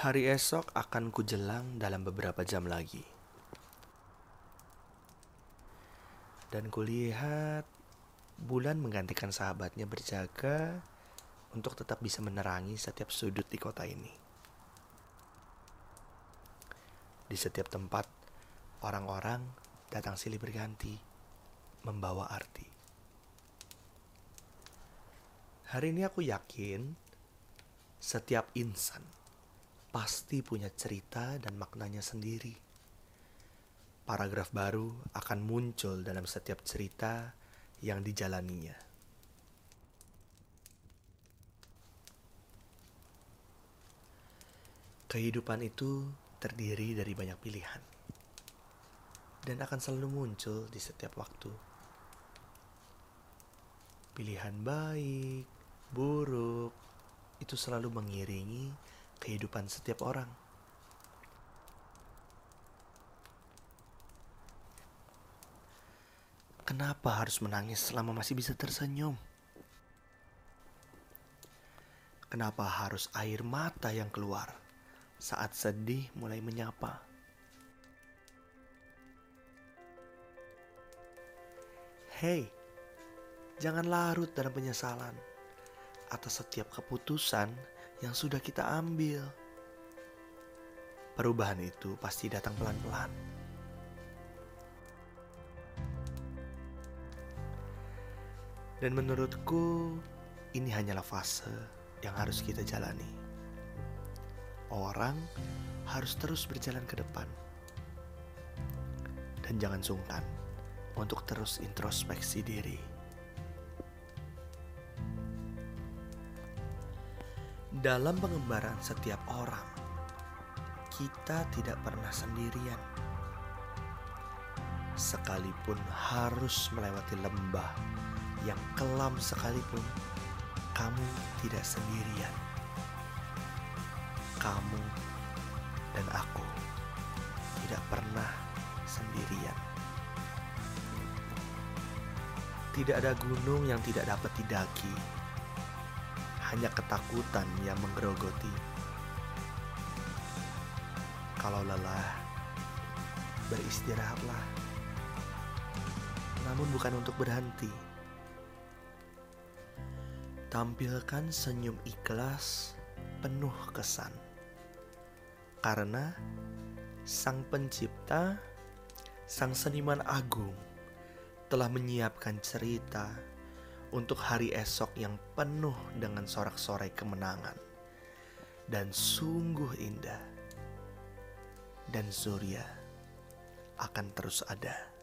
Hari esok akan kujelang dalam beberapa jam lagi. Dan kulihat bulan menggantikan sahabatnya berjaga untuk tetap bisa menerangi setiap sudut di kota ini. Di setiap tempat, orang-orang datang silih berganti, membawa arti. Hari ini aku yakin setiap insan pasti punya cerita dan maknanya sendiri. Paragraf baru akan muncul dalam setiap cerita yang dijalaninya. Kehidupan itu terdiri dari banyak pilihan dan akan selalu muncul di setiap waktu. Pilihan baik, buruk, itu selalu mengiringi kehidupan setiap orang. Kenapa harus menangis selama masih bisa tersenyum? Kenapa harus air mata yang keluar saat sedih mulai menyapa? Hei, jangan larut dalam penyesalan atas setiap keputusan yang sudah kita ambil. Perubahan itu pasti datang pelan-pelan. Dan menurutku, ini hanyalah fase yang harus kita jalani. Orang harus terus berjalan ke depan, dan jangan sungkan untuk terus introspeksi diri. Dalam pengembaraan setiap orang, kita tidak pernah sendirian. Sekalipun harus melewati lembah yang kelam sekalipun, kamu tidak sendirian. Kamu dan aku tidak pernah sendirian. Tidak ada gunung yang tidak dapat didaki. Hanya ketakutan yang menggerogoti. Kalau lelah, beristirahatlah. Namun bukan untuk berhenti. Tampilkan senyum ikhlas penuh kesan. Karena Sang Pencipta, Sang Seniman Agung telah menyiapkan cerita untuk hari esok yang penuh dengan sorak-sorai kemenangan dan sungguh indah. Dan Surya akan terus ada.